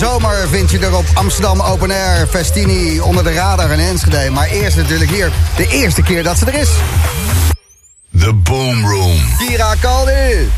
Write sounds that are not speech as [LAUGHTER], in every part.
zomer vind je er op Amsterdam Open Air, Festini, onder de radar en Enschede. Maar eerst natuurlijk hier, de eerste keer dat ze er is. The Boom Room. Kira Kaldi.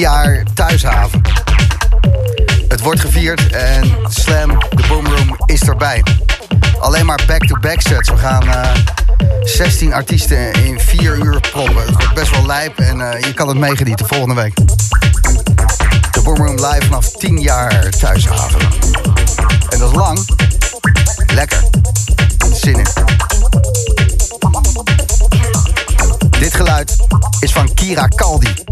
Jaar thuishaven. Het wordt gevierd en Slam, de Boomroom, is erbij. Alleen maar back-to-back sets. We gaan uh, 16 artiesten in 4 uur proppen. Het wordt best wel lijp en uh, je kan het meegenieten volgende week. De Boomroom live vanaf 10 jaar thuishaven. En dat is lang. Lekker. Zin in. Dit geluid is van Kira Kaldi.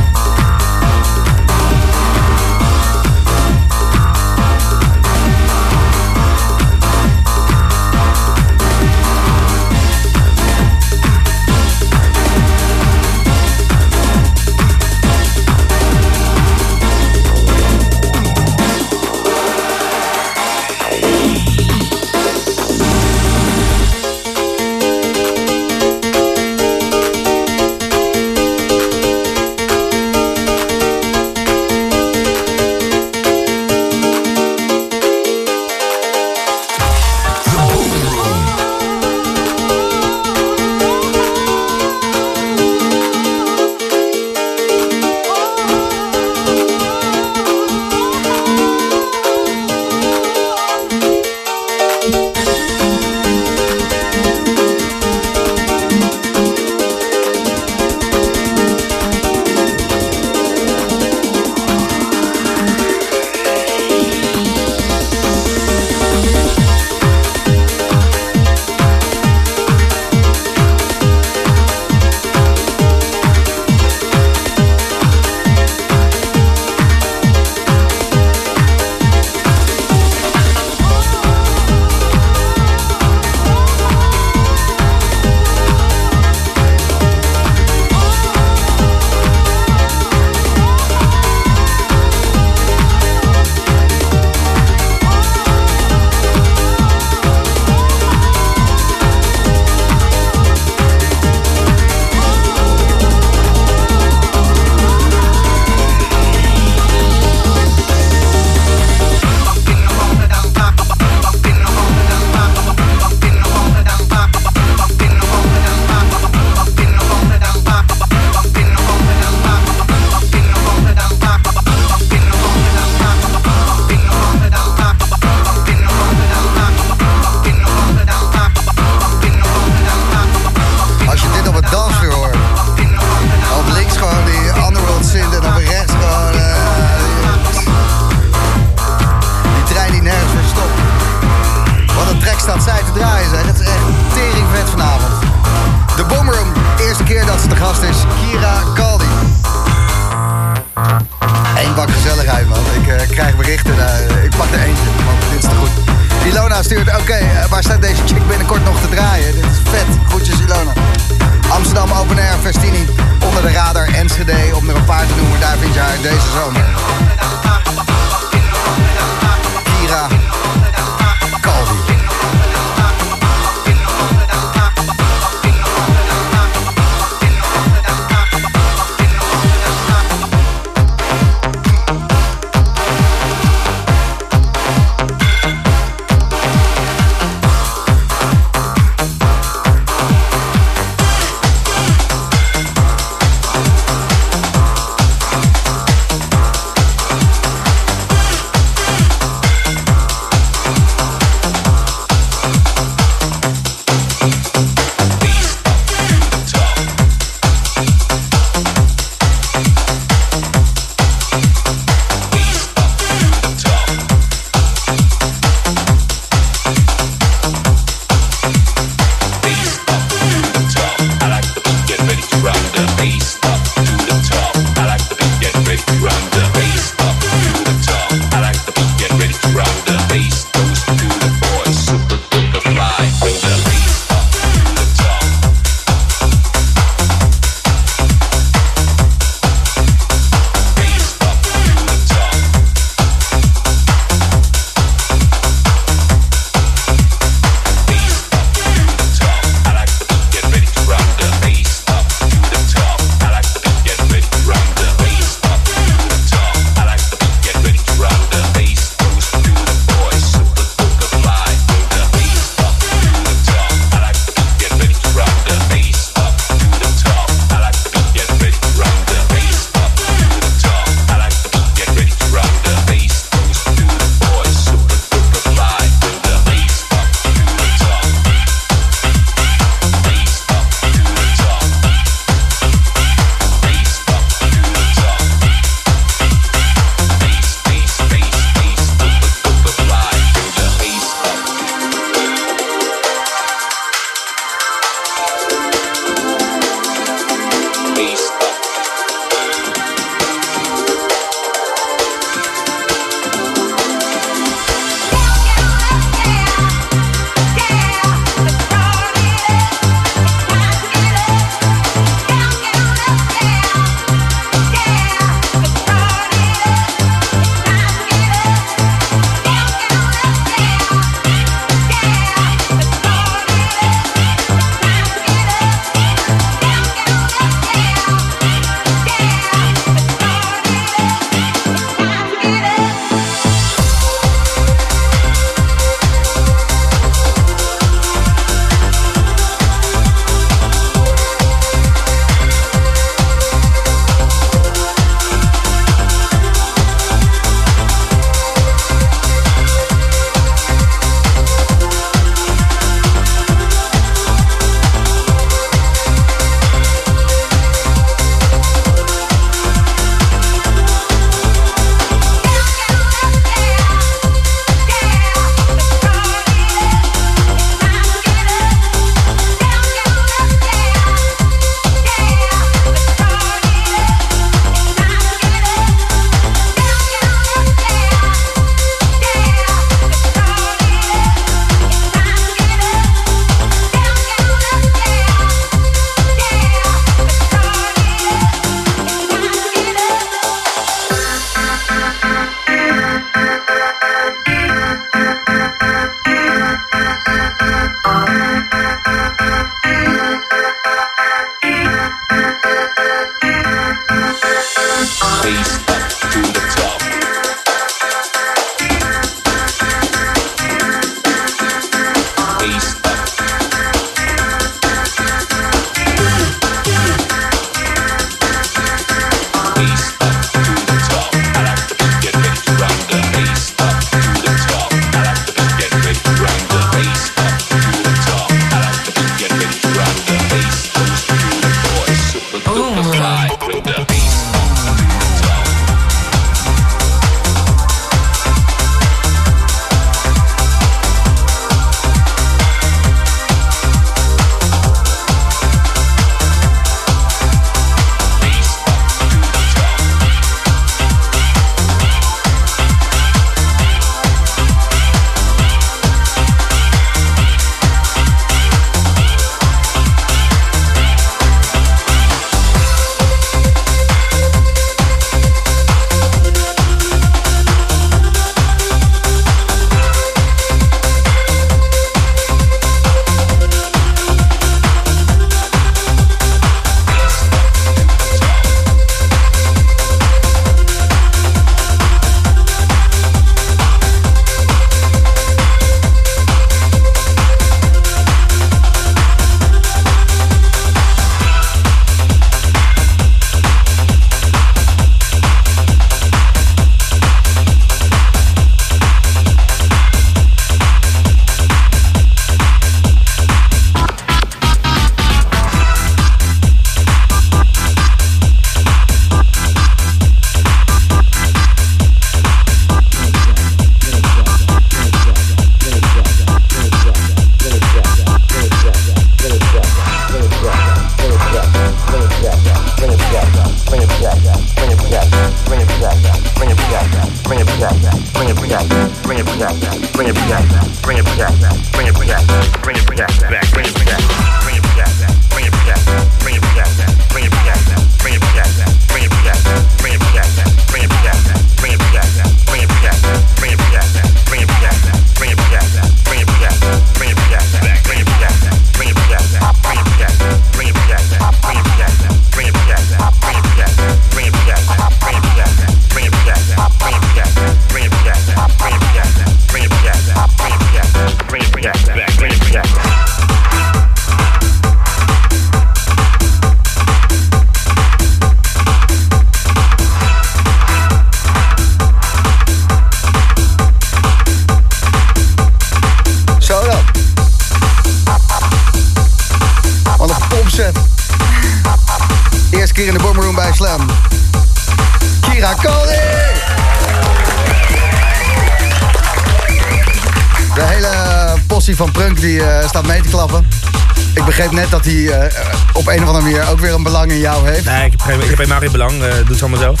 Dat hij eh, op een of andere manier ook weer een belang in jou heeft. Nee, ik heb, geen, ik heb helemaal geen belang. eh doe het allemaal zelf.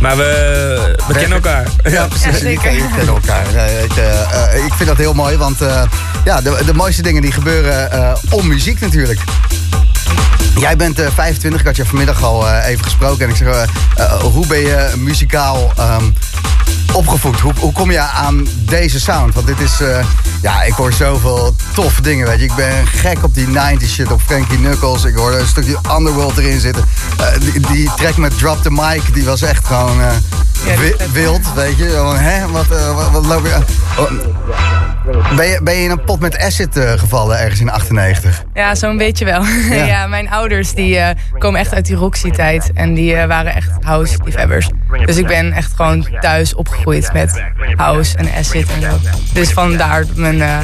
Maar we, we kennen elkaar. Ja, precies. Ja, die zeker. die kennen elkaar. Nee, eh, ik vind dat heel mooi, want eh, ja, de, de mooiste dingen die gebeuren eh, om muziek natuurlijk. Jij bent eh, 25, ik had je vanmiddag al eh, even gesproken. En ik zeg, eh, eh, hoe ben je muzikaal ehm, opgevoed? Hoe, hoe kom je aan deze sound? Want dit is, eh, ja, ik hoor zoveel toffe dingen, weet je. Ik ben gek op die 90s shit, op Frankie Knuckles. Ik hoorde een stukje Underworld erin zitten. Eh, die, die track met Drop the Mic, die was echt gewoon eh, wild, weet je. Hè, wat, wat, wat loop je aan? Oh, Ben je, ben je in een pot met acid eh, gevallen ergens in 98? Ja, zo'n beetje wel. [LAUGHS] Ja. Ja. mijn ouders die eh, komen echt uit die Roxy-tijd. En die eh, waren echt house-liefhebbers. Dus ik ben echt gewoon thuis opgegroeid met house en acid en zo. Dus vandaar mijn eh,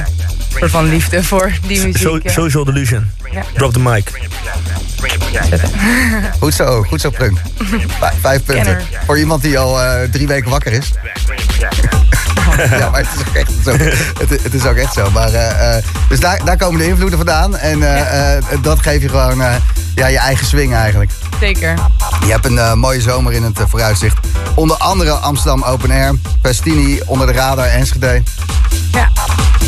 soort van liefde voor die muziek. So, social delusion. Ja. Drop the mic. Goed zo, goed zo, Prunk. [LAUGHS] Vijf, punten. Kenner. Voor iemand die al eh, drie weken wakker is. [LAUGHS] [LAUGHS] ja, maar het is ook echt zo. [LAUGHS] Het, het is ook echt zo. Maar, eh, eh, dus daar, daar komen de invloeden vandaan. En eh, dat geef je gewoon ja, je eigen swing eigenlijk. Zeker. Je hebt een mooie zomer in het vooruitzicht. Onder andere Amsterdam Open Air. Festini onder de radar Enschede. Ja,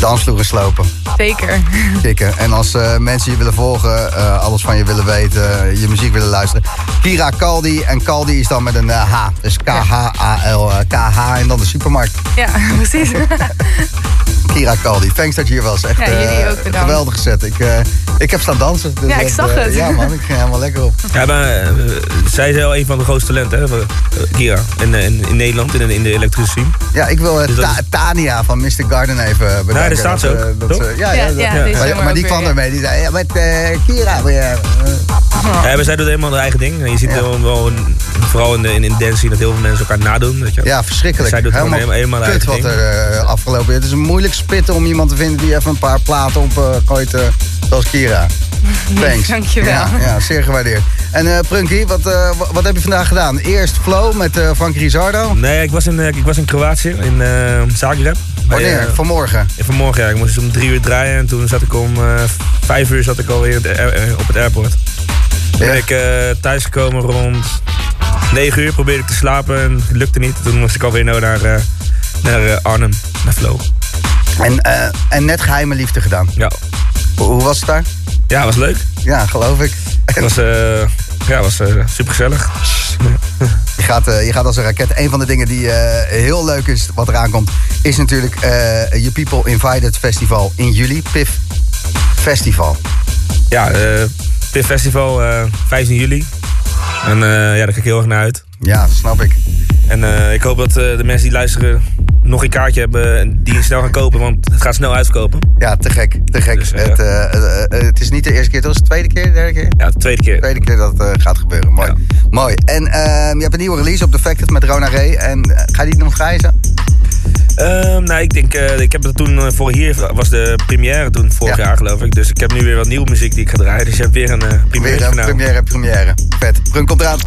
Dansvloeren slopen. zeker. [LAUGHS] Tikken. En als eh, mensen je willen volgen, eh, alles van je willen weten, eh, je muziek willen luisteren. Kira Kaldi. En Kaldi is dan met een H. Dus K-H-A-L. eh, K-H en dan de supermarkt. Ja, [LAUGHS] precies. [LAUGHS] Kira Kaldi. Thanks dat je hier was. Echt Ja, jullie eh, ook bedankt. geweldig gezet. Ik, eh, ik heb staan dansen. Dus Ja, ik zag eh, het. Ja man, ik ging helemaal lekker op. Ja, maar zij is wel een van de grootste talenten, hè, Kira. In, in, in Nederland, in, de- in de elektrische scene. Ja, ik wil Dus dat Ta- is- Tania van Mr. Garden even bedanken. daar staat ze Dat, ook, dat ja, Ja, ja, dat- ja, maar, die weer, kwam ja. ermee. Die zei, ja, met eh, Kira. wil je, Ja, maar zij doet helemaal haar eigen ding. En je ziet Ja. wel, wel een- vooral in de, in, dance dat heel veel mensen elkaar nadoen. Weet je. Ja, verschrikkelijk. Zij doet gewoon helemaal- helemaal kut wat er eh, afgelopen is. Het is een moeilijk spitten om iemand te vinden die even een paar platen op eh, gooit, eh, zoals Kira. [LAUGHS] Thanks. Dankjewel. Ja, ja, zeer gewaardeerd. En eh Prunky, wat, eh, wa- wat heb je vandaag gedaan? Eerst Flow met eh Frank Rizardo. Nee, ik was in, ik was in Kroatië, in eh Zagreb. Bij, Wanneer? eh, Vanmorgen. vanmorgen, ja. Ik moest dus om drie uur draaien en toen zat ik om vijf uur zat ik alweer op het airport. Toen ben Ja. ik eh thuisgekomen rond 9 uur, probeerde ik te slapen en het lukte niet. Toen moest ik alweer naar, eh, naar eh, Arnhem, naar Flow. En, eh, en net geheime liefde gedaan. Ja, Hoe, hoe was het daar? ja was leuk. Ja, geloof ik. Het was, eh ja, was super gezellig. Je gaat, je gaat als een raket. Een van de dingen die heel leuk is wat eraan komt... is natuurlijk je People Invited Festival in juli. PIF Festival. Ja, eh Pif Festival, eh 15 juli. En eh, ja, daar kijk ik heel erg naar uit. Ja, dat snap ik. En eh, ik hoop dat eh, de mensen die luisteren nog een kaartje hebben en die snel gaan kopen, want het gaat snel uitverkopen. Ja, te gek. Te gek. Dus, eh, het, eh, eh, eh, het is niet de eerste keer, het was de tweede keer, de derde keer? Ja, de tweede keer. tweede keer dat het eh, gaat gebeuren. Mooi. Ja. Mooi. En ehm, je hebt een nieuwe release op Defected met Rona Ray. En eh, ga je die nog draaien? Ehm, nou, ik denk, eh, ik heb het toen eh, voor hier was de première toen vorig Ja. jaar geloof ik. Dus ik heb nu weer wat nieuwe muziek die ik ga draaien. Dus je hebt weer een eh première Weer een vanavond. première, première. Vet. Prun komt eraan.